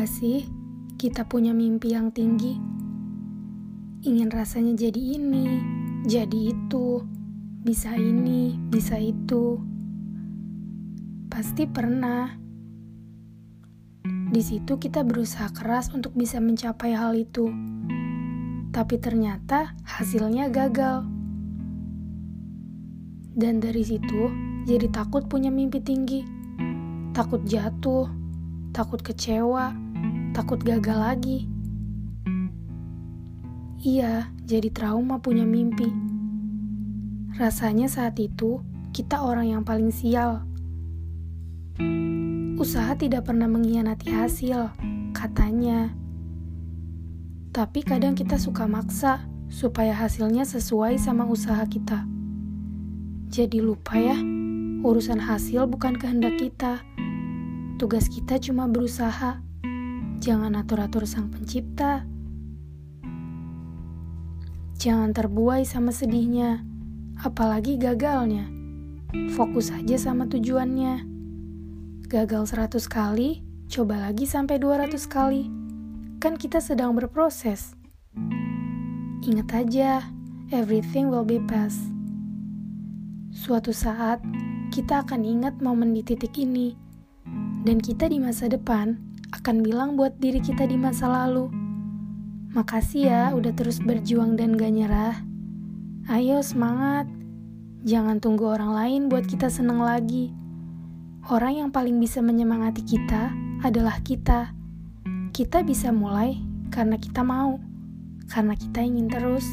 nggak sih kita punya mimpi yang tinggi? Ingin rasanya jadi ini, jadi itu, bisa ini, bisa itu. Pasti pernah. Di situ kita berusaha keras untuk bisa mencapai hal itu. Tapi ternyata hasilnya gagal. Dan dari situ jadi takut punya mimpi tinggi. Takut jatuh, takut kecewa, takut gagal lagi. Iya, jadi trauma punya mimpi. Rasanya saat itu kita orang yang paling sial. Usaha tidak pernah mengkhianati hasil, katanya. Tapi kadang kita suka maksa supaya hasilnya sesuai sama usaha kita. Jadi lupa ya, urusan hasil bukan kehendak kita. Tugas kita cuma berusaha. Jangan atur-atur sang pencipta. Jangan terbuai sama sedihnya, apalagi gagalnya. Fokus aja sama tujuannya. Gagal 100 kali, coba lagi sampai 200 kali. Kan kita sedang berproses. Ingat aja, everything will be past. Suatu saat, kita akan ingat momen di titik ini dan kita di masa depan akan bilang buat diri kita di masa lalu, Makasih ya udah terus berjuang dan gak nyerah. Ayo semangat. Jangan tunggu orang lain buat kita senang lagi. Orang yang paling bisa menyemangati kita adalah kita. Kita bisa mulai karena kita mau, karena kita ingin terus.